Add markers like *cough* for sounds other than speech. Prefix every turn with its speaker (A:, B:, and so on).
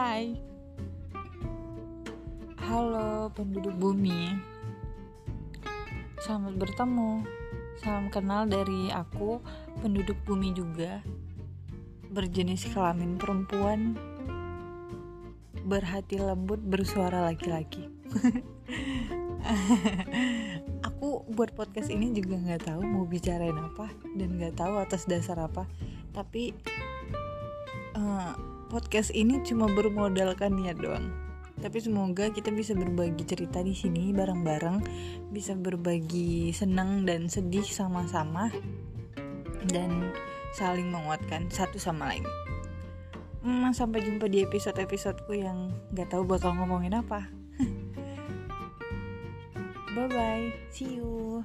A: Hai. Halo penduduk bumi. Selamat bertemu. Salam kenal dari aku Penduduk bumi juga. Berjenis kelamin perempuan. Berhati lembut bersuara laki-laki. *laughs* Aku buat podcast ini juga gak tahu mau bicarain apa Dan gak tahu atas dasar apa. Tapi eh, Podcast ini cuma bermodalkan niat doang tapi semoga kita bisa berbagi cerita di sini bareng-bareng, bisa berbagi senang dan sedih sama-sama, dan saling menguatkan satu sama lain. Hmm, sampai jumpa di episode-episodeku yang gak tahu bakal ngomongin apa. *laughs* Bye bye, see you.